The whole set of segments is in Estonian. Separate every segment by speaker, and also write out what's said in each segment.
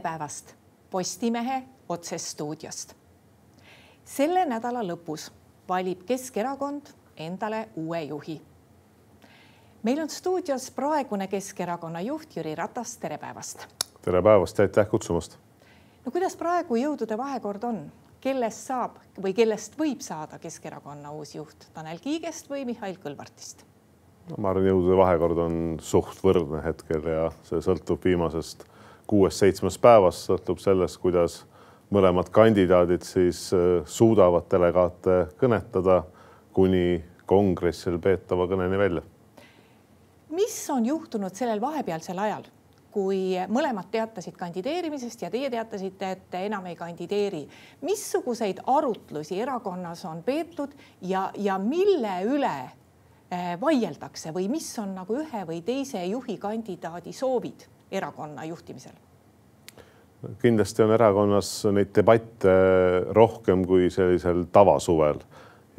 Speaker 1: tere päevast Postimehe otsestuudiost. selle nädala lõpus valib Keskerakond endale uue juhi. meil on stuudios praegune Keskerakonna juht Jüri Ratas, tere päevast.
Speaker 2: tere päevast ja aitäh kutsumast.
Speaker 1: no kuidas praegu jõudude vahekord on, kellest saab või kellest võib saada Keskerakonna uus juht, Tanel Kiigest või Mihhail Kõlvartist?
Speaker 2: no ma arvan, jõudude vahekord on suht võrdne hetkel ja see sõltub viimasest kuuest-seitsmest päevast, sõltub sellest, kuidas mõlemad kandidaadid siis äh, suudavad delegaate kõnetada kuni kongressil peetava kõneni välja.
Speaker 1: mis on juhtunud sellel vahepealsel ajal, kui mõlemad teatasid kandideerimisest ja teie teatasite, et enam ei kandideeri. missuguseid arutlusi erakonnas on peetud ja, ja mille üle äh, vaieldakse või mis on nagu ühe või teise juhi kandidaadi soovid erakonna juhtimisel?
Speaker 2: kindlasti on erakonnas neid debatte rohkem kui sellisel tavasuvel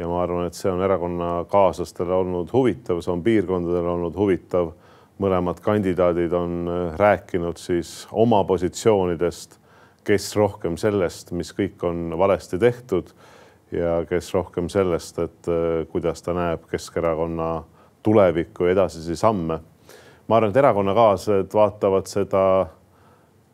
Speaker 2: ja ma arvan, et see on erakonnakaaslastele olnud huvitav, see on piirkondadele olnud huvitav. mõlemad kandidaadid on rääkinud siis oma positsioonidest, kes rohkem sellest, mis kõik on valesti tehtud ja kes rohkem sellest, et äh, kuidas ta näeb Keskerakonna tulevikku ja edasisi samme. Ma arvan, et erakonnakaaslased vaatavad seda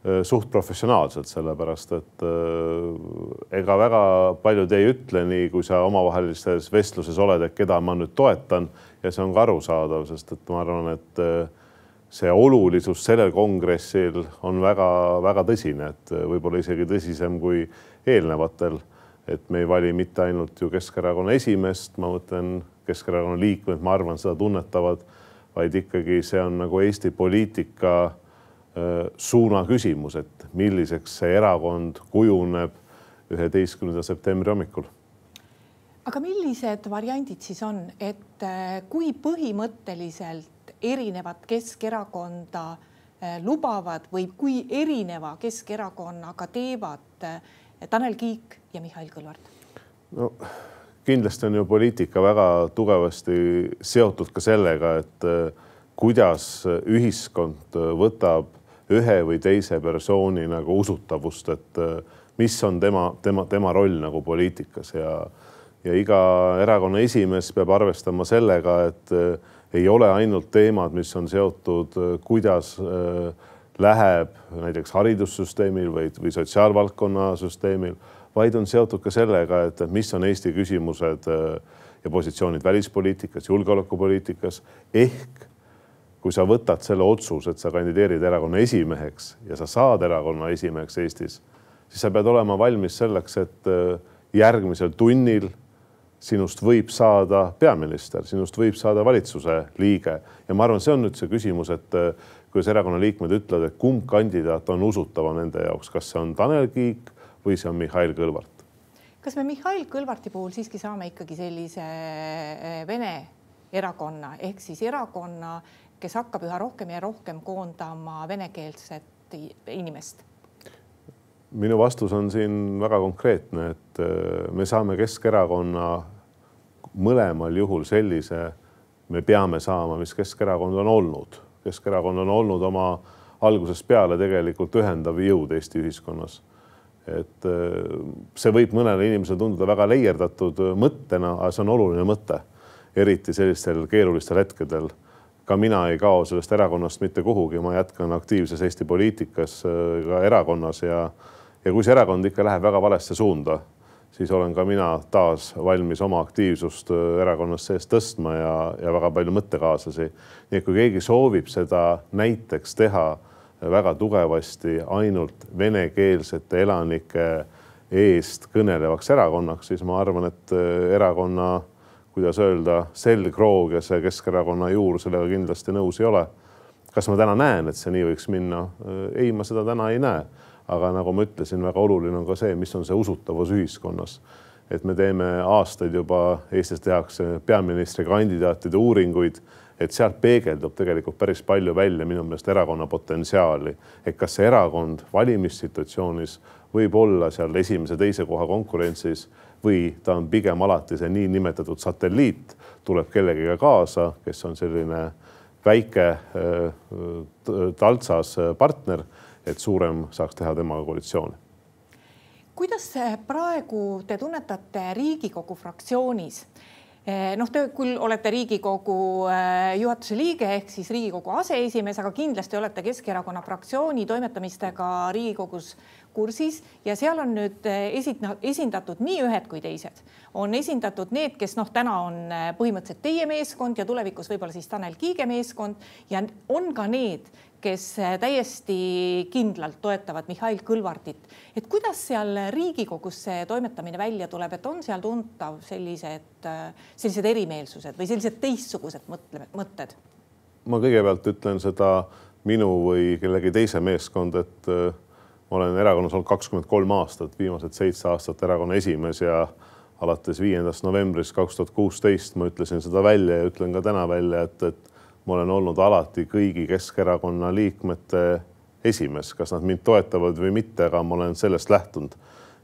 Speaker 2: Äh, suht professionaalselt, sellepärast et äh, ega väga paljud ei ütle nii, kui sa omavahelistes vestluses oled, et keda ma nüüd toetan ja see on ka arusaadav, sest et ma arvan, et äh, see olulisus sellel kongressil on väga-väga tõsine, et võib-olla isegi tõsisem kui eelnevatel. et me ei vali mitte ainult ju Keskerakonna esimeest, ma mõtlen Keskerakonna liikmed, ma arvan, seda tunnetavad, vaid ikkagi see on nagu Eesti poliitika Äh, suuna küsimus, et milliseks see erakond kujuneb üheteistkümnenda septembri hommikul.
Speaker 1: aga millised variandid siis on, et äh, kui põhimõtteliselt erinevat Keskerakonda äh, lubavad või kui erineva Keskerakonnaga teevad Tanel Kiik ja Mihhail Kõlvart?
Speaker 2: no kindlasti on ju poliitika väga tugevasti seotud ka sellega, et kuidas ühiskond võtab ühe või teise persooni nagu usutavust, et äh, mis on tema, tema, tema roll nagu poliitikas. Ja, ja iga erakonna esimees peab arvestama sellega, et äh, ei ole ainult teemad, mis on seotud, äh, kuidas läheb näiteks haridussüsteemil või, või sotsiaalvaldkonna süsteemil, vaid on seotud ka sellega, et mis on Eesti küsimused ja positsioonid välispoliitikas, julgeolekupoliitikas. Ehk kui sa võtad selle otsuse, et sa kandideerid erakonna esimeheks ja sa saad erakonna esimeheks Eestis, siis sa pead olema valmis selleks, et äh, järgmisel tunnil sinust võib saada peaminister, sinust võib saada valitsuse liige. Ja ma arvan, see on nüüd see küsimus, et äh, kuidas erakonna liikmed ütlevad, et kumb kandidaat on usutavam nende jaoks, kas see on Tanel Kiik või see on Mihhail Kõlvart?
Speaker 1: kas me Mihhail Kõlvarti puhul siiski saame ikkagi sellise äh, Vene erakonna ehk siis erakonna, kes hakkab üha rohkem ja rohkem koondama venekeelset inimest?
Speaker 2: minu vastus on siin väga konkreetne, et äh, me saame Keskerakonna mõlemal juhul sellise, me peame saama, mis Keskerakond on olnud. Keskerakond on olnud oma algusest peale tegelikult ühendav jõud Eesti ühiskonnas. Et äh, see võib mõnele inimesele tunduda väga leierdatud mõttena, aga see on oluline mõte, eriti sellistel keerulistel hetkedel ka mina ei kao sellest erakonnast mitte kuhugi, ma jätkan aktiivses Eesti poliitikas äh, ka erakonnas ja, ja kui see erakond ikka läheb väga valesse suunda, siis olen ka mina taas valmis oma aktiivsust äh, erakonnas sees tõstma ja, ja väga palju mõttekaaslasi. nii et kui keegi soovib seda näiteks teha väga tugevasti ainult venekeelsete elanike eest kõnelevaks erakonnaks, siis ma arvan, et äh, erakonna kuidas öelda, selgroog ja see Keskerakonna juur sellega kindlasti nõus ei ole. kas ma täna näen, et see nii võiks minna? ei, ma seda täna ei näe. aga nagu ma ütlesin, väga oluline on ka see, mis on see usutavus ühiskonnas. et me teeme aastaid juba, Eestis tehakse peaministrikandidaatide uuringuid et sealt peegeldub tegelikult päris palju välja minu meelest erakonna potentsiaali, et kas see erakond valimissituatsioonis võib olla seal esimese-teise koha konkurentsis või ta on pigem alati see niinimetatud satelliit, tuleb kellegiga kaasa, kes on selline väike taltsas partner et suurem saaks teha temaga koalitsiooni.
Speaker 1: kuidas praegu te tunnetate Riigikogu fraktsioonis noh, te küll olete Riigikogu eh, juhatuse liige ehk siis Riigikogu aseesimees, aga kindlasti olete Keskerakonna fraktsiooni toimetamistega Riigikogus kursis ja seal on nüüd eh, esitna, esindatud nii ühed kui teised. on esindatud need, kes noh, täna on põhimõtteliselt teie meeskond ja tulevikus võib-olla siis Tanel Kiige meeskond ja on ka need, kes äh, täiesti kindlalt toetavad Mihhail Kõlvartit. et kuidas seal Riigikogus see toimetamine välja tuleb, et on seal tuntav sellised, sellised erimeelsused või sellised teistsugused mõtle, mõtted?
Speaker 2: ma kõigepealt ütlen seda minu või kellegi teise meeskond, et ma olen erakonnas olnud kakskümmend kolm aastat, viimased seitse aastat erakonna esimees ja alates viiendast novembrist kaks tuhat kuusteist ma ütlesin seda välja ja ütlen ka täna välja, et, et ma olen olnud alati kõigi Keskerakonna liikmete esimees, kas nad mind toetavad või mitte, aga ma olen sellest lähtunud.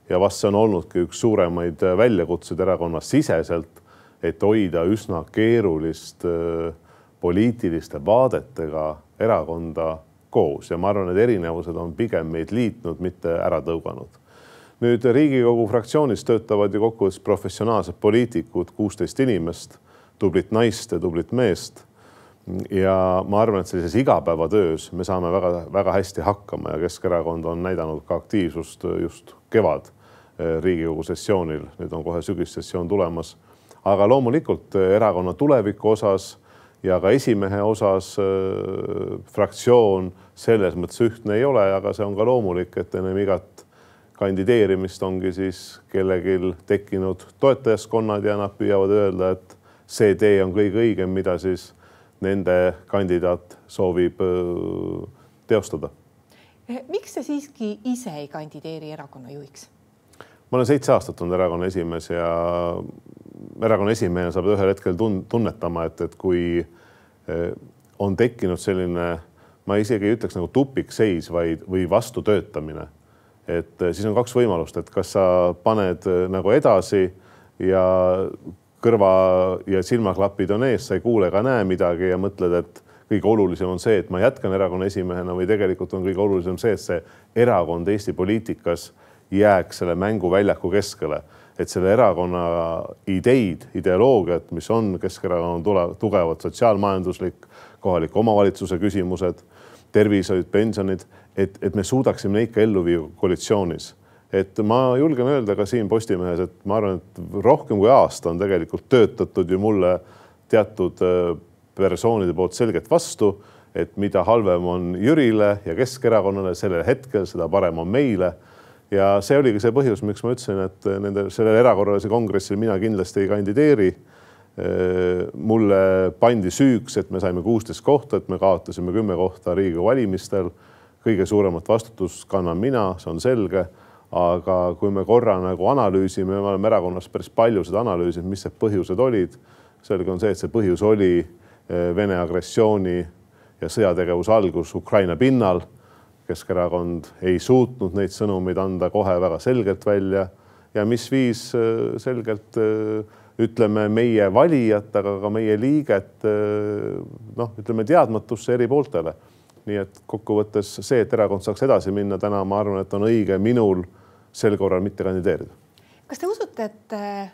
Speaker 2: ja vast see on olnudki üks suuremaid väljakutseid erakonnas siseselt, et hoida üsna keerulist äh, poliitiliste vaadetega erakonda koos ja ma arvan, et erinevused on pigem meid liitnud, mitte ära tõuganud. nüüd Riigikogu fraktsioonis töötavad ju kokkuvõttes professionaalsed poliitikud, kuusteist inimest, tublit naist ja tublit meest ja ma arvan, et sellises igapäevatöös me saame väga-väga hästi hakkama ja Keskerakond on näidanud ka aktiivsust just kevad eh, Riigikogu sessioonil, nüüd on kohe sügissessioon tulemas. aga loomulikult eh, erakonna tuleviku osas ja ka esimehe osas äh, fraktsioon selles mõttes ühtne ei ole, aga see on ka loomulik, et ennem igat kandideerimist ongi siis kellelgi tekkinud toetajaskonnad ja nad püüavad öelda, et see tee on kõige õigem, mida siis nende kandidaat soovib teostada.
Speaker 1: Eh, miks te siiski ise ei kandideeri erakonna juhiks?
Speaker 2: ma olen seitse aastat olnud erakonna esimees ja erakonna esimehena saab ühel hetkel tun-, tunnetama, et, et kui on tekkinud selline, ma isegi ei ütleks nagu tupikseis, vaid, või vastutöötamine. et siis on kaks võimalust, et kas sa paned nagu edasi ja kõrva ja silmaklapid on ees, sa ei kuule ega näe midagi ja mõtled, et kõige olulisem on see, et ma jätkan erakonna esimehena või tegelikult on kõige olulisem see, et see erakond Eesti poliitikas jääks selle mänguväljaku keskele, et selle erakonna ideid, ideoloogiat, mis on Keskerakonnal tugevad sotsiaalmajanduslik, kohaliku omavalitsuse küsimused, tervishoid, pensionid, et, et me suudaksime neid ka ellu viia koalitsioonis et ma julgen öelda ka siin Postimehes, et ma arvan, et rohkem kui aasta on tegelikult töötatud ju mulle teatud äh, persoonide poolt selgelt vastu, et mida halvem on Jürile ja Keskerakonnale sellel hetkel, seda parem on meile. Ja see oligi see põhjus, miks ma ütlesin, et nende sellel erakorralisel kongressil mina kindlasti ei kandideeri. Äh, mulle pandi süüks, et me saime kuusteist kohta, et me kaotasime kümme kohta Riigikogu valimistel. kõige suuremat vastutust kannan mina, see on selge aga kui me korra nagu analüüsime, me oleme erakonnas päris palju seda analüüsinud, mis need põhjused olid. selge on see, et see põhjus oli eh, Vene agressiooni ja sõjategevuse algus Ukraina pinnal. Keskerakond ei suutnud neid sõnumeid anda kohe väga selgelt välja ja mis viis eh, selgelt eh, ütleme meie valijat, aga ka meie liiget noh, ütleme teadmatusse eri pooltele. nii et kokkuvõttes see, et erakond saaks edasi minna, täna ma arvan, et on õige minul sel korral mitte kandideerida.
Speaker 1: kas te usute, et äh,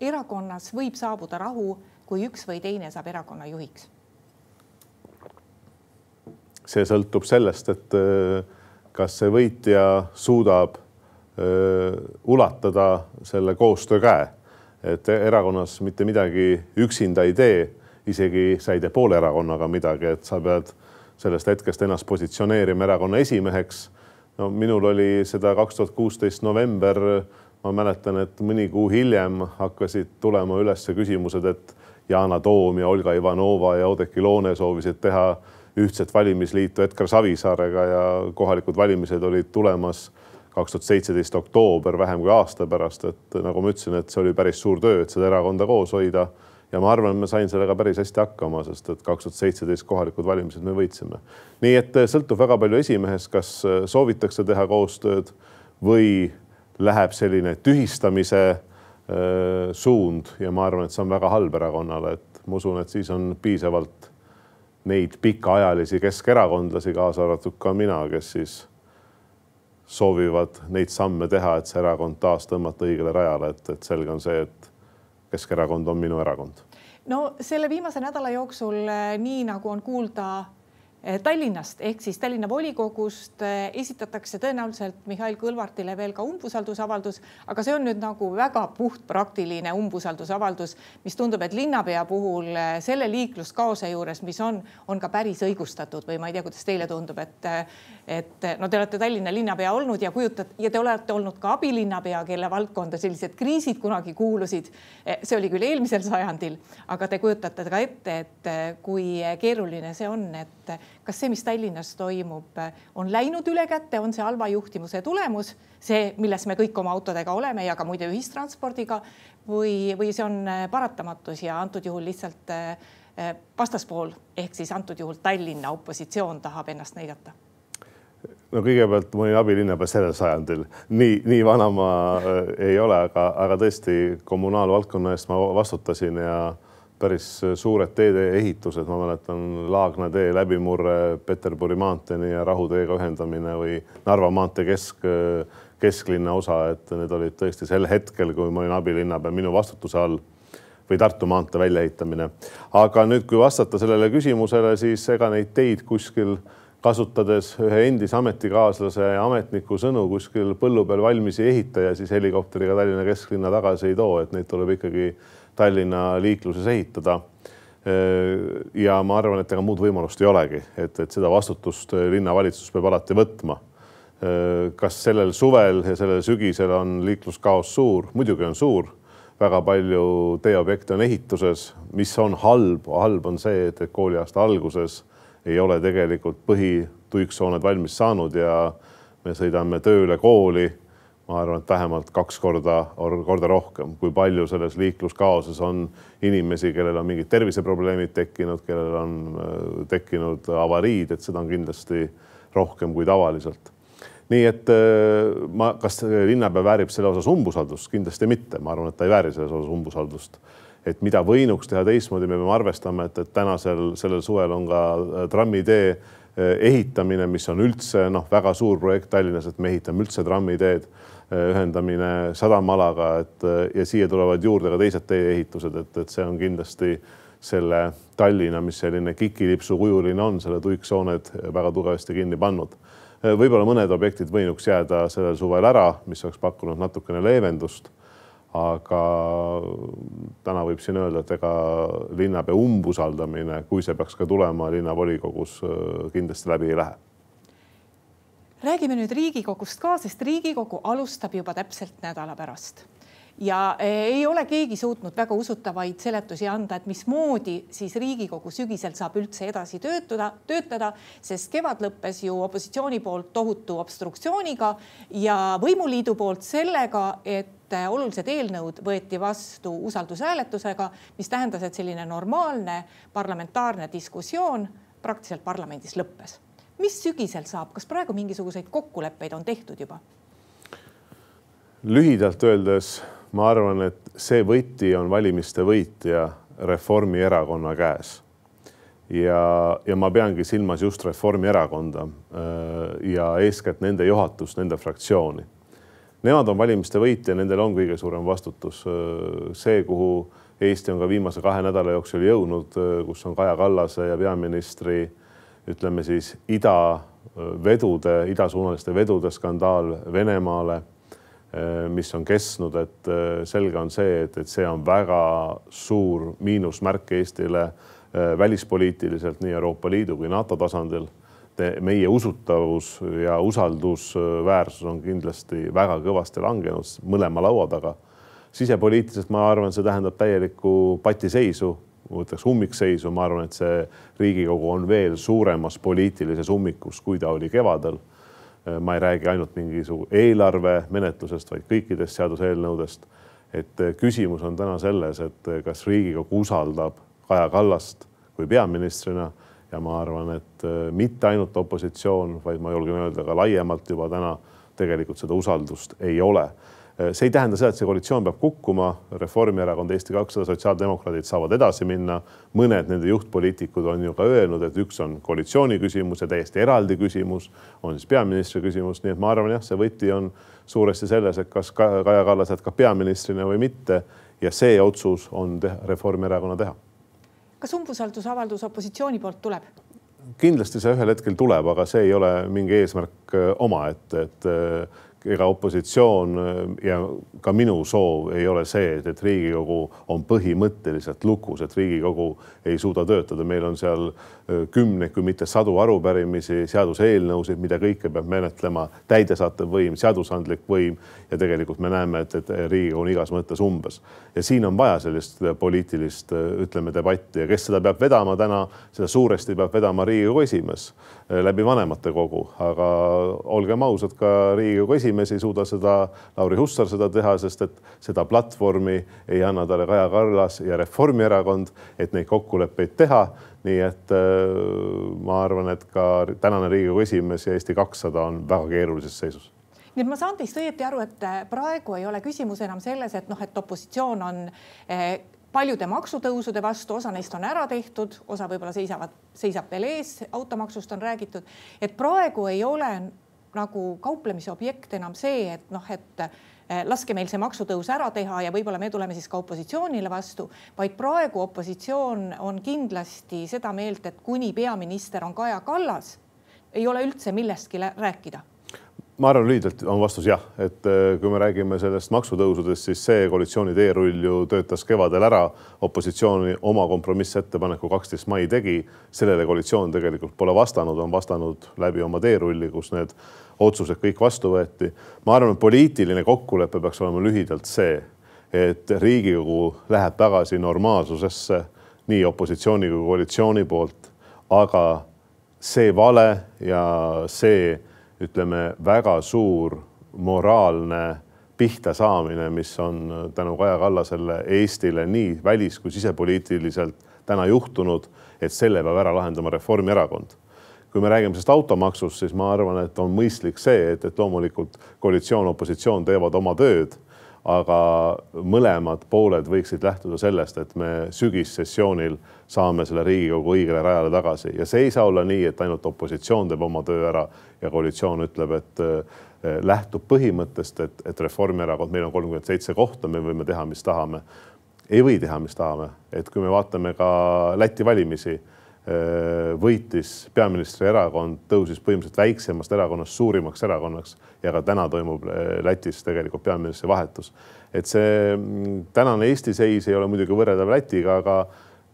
Speaker 1: erakonnas võib saabuda rahu, kui üks või teine saab erakonna juhiks?
Speaker 2: See sõltub sellest, et äh, kas see võitja suudab äh, ulatada selle koostöö käe, et erakonnas mitte midagi üksinda ei tee, isegi sa ei tee poole erakonnaga midagi, et sa pead sellest hetkest ennast positsioneerima erakonna esimeheks no minul oli seda kaks tuhat kuusteist november. ma mäletan, et mõni kuu hiljem hakkasid tulema üles küsimused, et Yana Toom ja Olga Ivanova ja Oudekki Loone soovisid teha ühtset valimisliitu Edgar Savisaarega ja kohalikud valimised olid tulemas kaks tuhat seitseteist oktoober, vähem kui aasta pärast, et nagu ma ütlesin, et see oli päris suur töö, et seda erakonda koos hoida. Ja ma arvan, et ma sain sellega päris hästi hakkama, sest et kaks tuhat seitseteist kohalikud valimised me võitsime. nii et eh, sõltub väga palju esimehest, kas eh, soovitakse teha koostööd või läheb selline tühistamise äh, suund. Ja ma arvan, et see on väga halb erakonnale, et ma usun, et siis on piisavalt neid pikaajalisi keskerakondlasi, kaasa arvatud ka mina, kes siis soovivad neid samme teha, et see erakond taas tõmmata õigele rajale, et, et selge on see, et Keskerakond on minu erakond.
Speaker 1: no selle viimase nädala jooksul, nii nagu on kuulda Eh, Tallinnast ehk siis Tallinna volikogust eh, esitatakse tõenäoliselt Mihhail Kõlvartile veel ka umbusaldusavaldus, aga see on nüüd nagu väga puhtpraktiline umbusaldusavaldus, mis tundub, et linnapea puhul eh, selle liikluskaose juures, mis on, on ka päris õigustatud või ma ei tea, kuidas teile tundub, et et no te olete Tallinna linnapea olnud ja kujutate ja te olete olnud ka abilinnapea, kelle valdkonda sellised kriisid kunagi kuulusid. see oli küll eelmisel sajandil, aga te kujutate ka ette, et kui keeruline see on, et kas see, mis Tallinnas toimub, on läinud üle käte, on see halva juhtimuse tulemus, see, milles me kõik oma autodega oleme ja ka muide ühistranspordiga või, või see on paratamatus ja antud juhul lihtsalt eh, vastaspool ehk siis antud juhul Tallinna opositsioon tahab ennast näidata?
Speaker 2: No kõigepealt ma olin abilinnapea sellel sajandil, nii, nii vana ma äh, ei ole, aga, aga tõesti kommunaalvaldkonna eest ma vastutasin ja päris suured teedeehitused, ma mäletan Laagna tee läbimurre Peterburi maanteeni ja Rahu teega ühendamine või Narva maantee kesk, kesklinna osa, et need olid tõesti sel hetkel, kui ma olin abilinnapea minu vastutuse all või Tartu maantee väljaehitamine. aga nüüd, kui vastata sellele küsimusele, siis ega neid teid kuskil kasutades ühe endise ametikaaslase ametniku sõnu kuskil põllu peal valmis ei ehita ja siis helikopteriga Tallinna kesklinna tagasi ei too, et neid tuleb ikkagi Tallinna liikluses ehitada. ja ma arvan, et ega muud võimalust ei olegi, et, et seda vastutust linnavalitsus peab alati võtma. kas sellel suvel ja sellel sügisel on liikluskaos suur? muidugi on suur. väga palju teeobjekte on ehituses, mis on halb, halb on see, et kooliaasta alguses ei ole tegelikult põhituiksooned valmis saanud ja me sõidame tööle kooli ma arvan, et vähemalt kaks korda, korda rohkem, kui palju selles liikluskaoses on inimesi, kellel on mingid terviseprobleemid tekkinud, kellel on äh, tekkinud avariid, et seda on kindlasti rohkem kui tavaliselt. nii et äh, ma, kas linnapea väärib selle osas umbusaldust? kindlasti mitte, ma arvan, et ta ei vääri selles osas umbusaldust. et mida võinuks teha teistmoodi, me peame arvestama, et, et tänasel, sellel suvel on ka äh, trammitee ehitamine, mis on üldse noh, väga suur projekt Tallinnas, et me ehitame üldse trammiteed ühendamine sadamalaga, et äh, ja siia tulevad juurde ka teised tee-ehitused, et, et see on kindlasti selle Tallinna, mis selline kikilipsu kujuline on, selle tuiksooned väga tugevasti kinni pannud. Äh, võib-olla mõned objektid võinuks jääda sellel suvel ära, mis oleks pakkunud natukene leevendust. aga täna võib siin öelda, et ega linnapea umbusaldamine, kui see peaks ka tulema linnavolikogus, kindlasti läbi ei lähe
Speaker 1: räägime nüüd Riigikogust ka, sest Riigikogu alustab juba täpselt nädala pärast. Ja eh, ei ole keegi suutnud väga usutavaid seletusi anda, et mismoodi siis Riigikogu sügisel saab üldse edasi töötada, töötada, sest kevad lõppes ju opositsiooni poolt tohutu obstruktsiooniga ja võimuliidu poolt sellega, et eh, olulised eelnõud võeti vastu usaldushääletusega, mis tähendas, et selline normaalne parlamentaarne diskussioon praktiliselt parlamendis lõppes mis sügisel saab, kas praegu mingisuguseid kokkuleppeid on tehtud juba?
Speaker 2: lühidalt öeldes ma arvan, et see võti on valimiste võitja Reformierakonna käes. ja, ja ma peangi silmas just Reformierakonda äh, ja eeskätt nende juhatust, nende fraktsiooni. Nemad on valimiste võitja, nendel on kõige suurem vastutus. Äh, see, kuhu Eesti on ka viimase kahe nädala jooksul jõudnud, äh, kus on Kaja Kallase ja peaministri äh, ütleme siis idavedude, idasuunaliste vedude skandaal Venemaale, mis on kestnud, et selge on see, et, et see on väga suur miinusmärk Eestile välispoliitiliselt nii Euroopa Liidu kui NATO tasandil. meie usutavus ja usaldusväärsus on kindlasti väga kõvasti langenud mõlema laua taga. sisepoliitiliselt ma arvan, see tähendab täielikku patiseisu ma ütleks ummikseisu, ma arvan, et see Riigikogu on veel suuremas poliitilises ummikus, kui ta oli kevadel. ma ei räägi ainult mingisuguse eelarve menetlusest, vaid kõikidest seaduseelnõudest. et küsimus on täna selles, et kas Riigikogu usaldab Kaja Kallast kui peaministrina ja ma arvan, et mitte ainult opositsioon, vaid ma julgen öelda ka laiemalt juba täna tegelikult seda usaldust ei ole see ei tähenda seda, et see koalitsioon peab kukkuma, Reformierakond, Eesti kakssada, sotsiaaldemokraadid saavad edasi minna. mõned nende juhtpoliitikud on ju ka öelnud, et üks on koalitsiooni küsimus ja täiesti eraldi küsimus on siis peaministri küsimus, nii et ma arvan jah, see võti on suuresti selles, et kas Kaja Kallas jätkab peaministrina või mitte ja see otsus on teha, Reformierakonna teha.
Speaker 1: kas umbusaldusavaldus opositsiooni poolt tuleb?
Speaker 2: kindlasti see ühel hetkel tuleb, aga see ei ole mingi eesmärk omaette, et, et ega opositsioon ja ka minu soov ei ole see, et, Riigikogu on põhimõtteliselt lukus, et Riigikogu ei suuda töötada, meil on seal kümneid, kui mitte sadu arupärimisi, seaduseelnõusid, mida kõike peab menetlema. Täidesaatev võim, seadusandlik võim. Ja tegelikult me näeme, et, et Riigikogu on igas mõttes umbes. Ja siin on vaja sellist poliitilist, ütleme debatti. Ja kes seda peab vedama täna, seda suuresti peab vedama Riigikogu esimees läbi vanematekogu, aga olgem ausad, ka Riigikogu esimees ei suuda seda, Lauri Hussar seda teha, sest et seda platvormi ei anna talle Kaja Kallas ja Reformierakond, et neid kokkuleppeid teha. Nii et äh, ma arvan, et ka tänane Riigikogu esimees ja Eesti kakssada on väga keerulises seisus.
Speaker 1: Nii et ma saan teist õieti aru, et äh, praegu ei ole küsimus enam selles, et noh, et opositsioon on eh, paljude maksutõusude vastu, osa neist on ära tehtud, osa võib-olla seisavad, seisab veel ees, automaksust on räägitud, et praegu ei ole nagu kauplemise objekt enam see, et noh, et Eh, laske meil see maksutõus ära teha ja võib-olla me tuleme siis ka opositsioonile vastu, vaid praegu opositsioon on kindlasti seda meelt, et kuni peaminister on Kaja Kallas, ei ole üldse millestki rääkida
Speaker 2: ma arvan, lühidalt on vastus jah, et eh, kui me räägime sellest maksutõusudest, siis see koalitsiooni teerull ju töötas kevadel ära. opositsiooni oma kompromissettepaneku kaksteist mai tegi, sellele koalitsioon tegelikult pole vastanud, on vastanud läbi oma teerulli, kus need otsused kõik vastu võeti. ma arvan, poliitiline kokkulepe peaks olema lühidalt see, et Riigikogu läheb tagasi normaalsusesse nii opositsiooni kui koalitsiooni poolt, aga see vale ja see, ütleme, väga suur moraalne pihta saamine, mis on tänu Kaja Kallasele Eestile nii välis kui sisepoliitiliselt täna juhtunud, et selle peab ära lahendama Reformierakond. Kui me räägime sellest automaksust, siis ma arvan, et on mõistlik see, et, et loomulikult koalitsioon, opositsioon teevad oma tööd, aga mõlemad pooled võiksid lähtuda sellest, et me sügissessioonil saame selle Riigikogu õigele rajale tagasi ja see ei saa olla nii, et ainult opositsioon teeb oma töö ära ja koalitsioon ütleb, et eh, lähtub põhimõttest, et, et Reformierakond, meil on kolmkümmend seitse kohta, me võime teha, mis tahame. ei või teha, mis tahame, et kui me vaatame ka Läti valimisi võitis peaministri erakond, tõusis põhimõtteliselt väiksemast erakonnast suurimaks erakonnaks ja ka täna toimub äh, Lätis tegelikult peaministri vahetus. et see mm, tänane Eesti seis ei ole muidugi võrreldav Lätiga, aga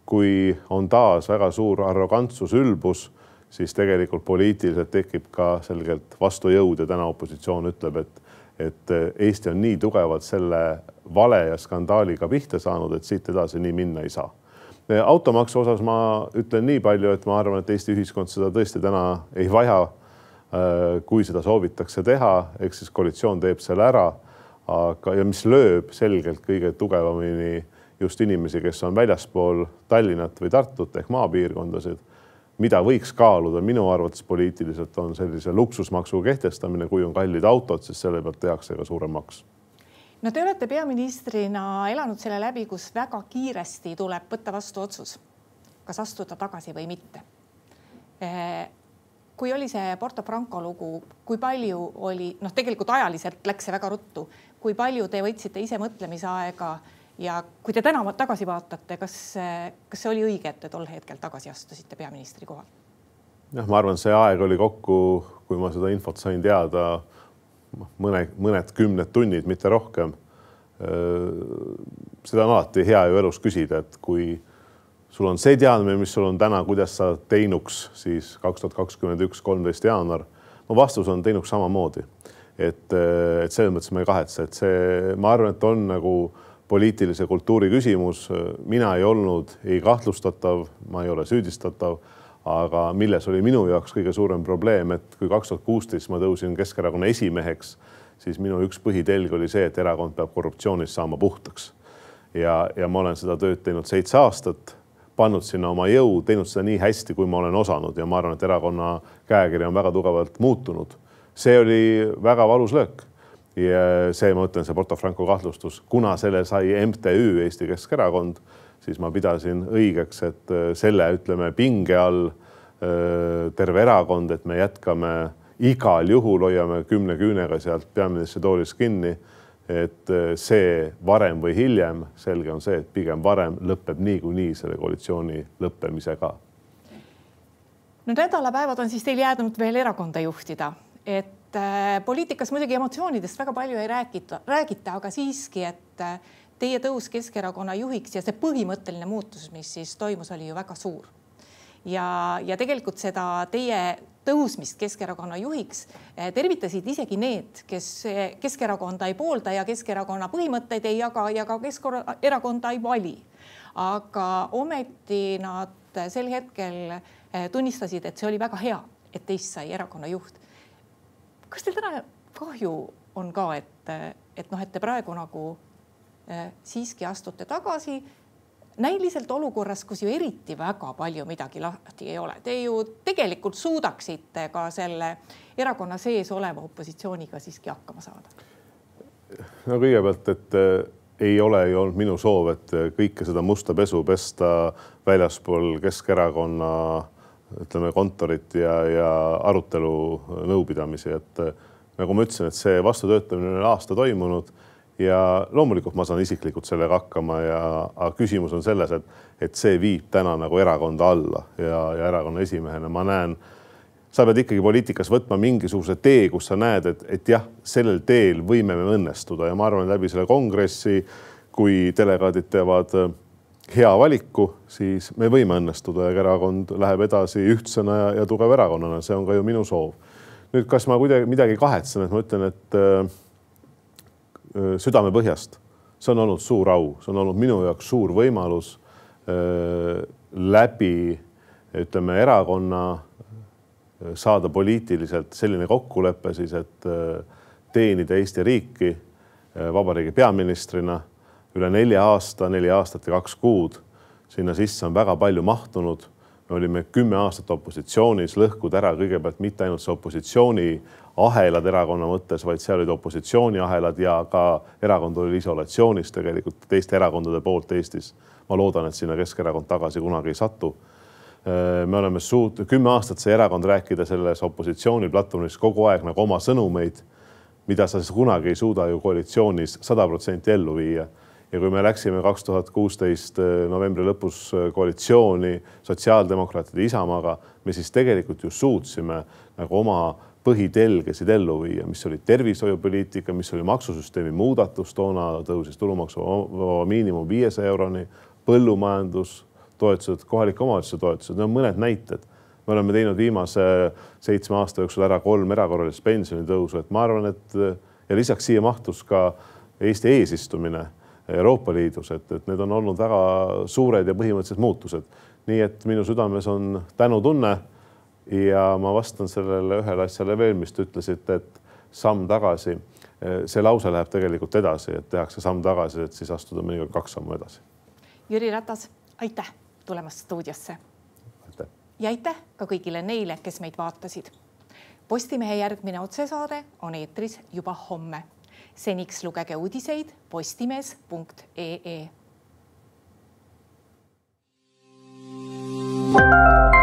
Speaker 2: kui on taas väga suur arrogantsus, ülbus, siis tegelikult poliitiliselt tekib ka selgelt vastujõud ja täna opositsioon ütleb, et, et Eesti on nii tugevalt selle vale ja skandaaliga pihta saanud, et siit edasi nii minna ei saa automaksu osas ma ütlen nii palju, et ma arvan, et Eesti ühiskond seda tõesti täna ei vaja. Äh, kui seda soovitakse teha, eks siis koalitsioon teeb selle ära. aga, ja mis lööb selgelt kõige tugevamini just inimesi, kes on väljaspool Tallinnat või Tartut ehk maapiirkondasid, mida võiks kaaluda minu arvates poliitiliselt on sellise luksusmaksu kehtestamine, kui on kallid autod, siis selle pealt tehakse ka suurem maks
Speaker 1: no te olete peaministrina elanud selle läbi, kus väga kiiresti tuleb võtta vastu otsus, kas astuda tagasi või mitte. Eh, kui oli see Porto Franco lugu, kui palju oli, noh, tegelikult ajaliselt läks see väga ruttu, kui palju te võtsite ise mõtlemisaega ja kui te täna tagasi vaatate, kas, kas see oli õige, et te tol hetkel tagasi astusite peaministri kohalt?
Speaker 2: jah, ma arvan, see aeg oli kokku, kui ma seda infot sain teada mõne, mõned kümned tunnid, mitte rohkem. seda on alati hea ju elus küsida, et kui sul on see teadmine, mis sul on täna, kuidas sa teinuks siis kaks tuhat kakskümmend üks, kolmteist jaanuar. mu vastus on teinuks samamoodi. et, et selles mõttes ma ei kahetse, et see, ma arvan, et on nagu poliitilise kultuuri küsimus. mina ei olnud ei kahtlustatav, ma ei ole süüdistatav aga milles oli minu jaoks kõige suurem probleem, et kui kaks tuhat kuusteist ma tõusin Keskerakonna esimeheks, siis minu üks põhitelg oli see, et erakond peab korruptsioonist saama puhtaks. ja, ja ma olen seda tööd teinud seitse aastat, pannud sinna oma jõu, teinud seda nii hästi, kui ma olen osanud ja ma arvan, et erakonna käekiri on väga tugevalt muutunud. see oli väga valus löök ja see, ma ütlen, see Porto Franco kahtlustus, kuna selle sai MTÜ Eesti Keskerakond, siis ma pidasin õigeks, et äh, selle ütleme pinge all äh, terve erakond, et me jätkame igal juhul hoiame kümne küünega sealt peaministri toolist kinni. et äh, see varem või hiljem, selge on see, et pigem varem lõpeb niikuinii selle koalitsiooni lõppemisega.
Speaker 1: no nädalapäevad on siis teil jäänud veel erakonda juhtida, et poliitikas muidugi emotsioonidest väga palju ei räägita, räägita, aga siiski, et teie tõus Keskerakonna juhiks ja see põhimõtteline muutus, mis siis toimus, oli ju väga suur. ja, ja tegelikult seda teie tõusmist Keskerakonna juhiks eh, tervitasid isegi need, kes Keskerakonda ei poolda ja Keskerakonna põhimõtteid ei jaga ja ka Keskerakonda ei vali. aga ometi nad sel hetkel eh, tunnistasid, et see oli väga hea, et teist sai erakonna juht. kas teil täna kahju on ka, et, et noh, et te praegu nagu eh, siiski astute tagasi. Näiliselt olukorras, kus ju eriti väga palju midagi lahti ei ole, te ju tegelikult suudaksite ka selle erakonna sees oleva opositsiooniga siiski hakkama saada.
Speaker 2: no kõigepealt, et äh, ei ole ju olnud minu soov, et äh, kõike seda musta pesu pesta väljaspool Keskerakonna ütleme kontorit ja, ja arutelu nõupidamisi, et äh, nagu ma ütlesin, et see vastutöötamine on aasta toimunud ja loomulikult ma saan isiklikult sellega hakkama ja, küsimus on selles, et, et see viib täna nagu erakonda alla ja, ja erakonna esimehena ma näen, sa pead ikkagi poliitikas võtma mingisuguse tee, kus sa näed, et, et jah, sellel teel võime me õnnestuda ja ma arvan, läbi selle kongressi, kui delegaadid teevad äh, hea valiku, siis me võime õnnestuda ja erakond läheb edasi ühtsena ja, ja tugeva erakonnana, see on ka ju minu soov. nüüd, kas ma kuidagi midagi kahetsen, et ma ütlen, et äh, südamepõhjast. see on olnud suur au, see on olnud minu jaoks suur võimalus läbi ütleme erakonna saada poliitiliselt selline kokkulepe siis, et teenida Eesti riiki vabariigi peaministrina üle nelja aasta, neli aastat ja kaks kuud. sinna sisse on väga palju mahtunud. me olime kümme aastat opositsioonis, lõhkuda ära kõigepealt mitte ainult see opositsiooni ahelad erakonna mõttes, vaid seal olid opositsiooniahelad ja ka erakond oli isolatsioonis tegelikult teiste erakondade poolt Eestis. ma loodan, et sinna Keskerakond tagasi kunagi ei satu. Äh, me oleme suutnud kümme aastat see erakond rääkida selles opositsiooniplatvormis kogu aeg nagu oma sõnumeid, mida sa siis kunagi ei suuda ju koalitsioonis sada protsenti ellu viia ja kui me läksime kaks tuhat kuusteist äh, novembri lõpus äh, koalitsiooni sotsiaaldemokraatide Isamaaga, me siis tegelikult ju suutsime nagu oma põhitelgesid ellu viia, mis oli tervishoiupoliitika, mis oli maksusüsteemi muudatus, toona tõusis tulumaksuvaba miinimum viiesaja euroni, põllumajandus, toetused, kohalike omavalitsuse toetused, need on mõned näited. me oleme teinud viimase seitsme aasta jooksul ära kolm erakorralist pensionitõusu, et ma arvan, et ja lisaks siia mahtus ka Eesti eesistumine Euroopa Liidus, et, et need on olnud väga suured ja põhimõttelised muutused. nii et minu südames on tänutunne ja ma vastan sellele ühele asjale veel, mis te ütlesite, et samm tagasi. see lause läheb tegelikult edasi, et tehakse samm tagasi, et siis astuda mõnikord kaks sammu edasi.
Speaker 1: Jüri Ratas, aitäh tulemast stuudiosse. ja aitäh ka kõigile neile, kes meid vaatasid. Postimehe järgmine otsesaade on eetris juba homme. seniks lugege uudiseid postimees.ee. thank you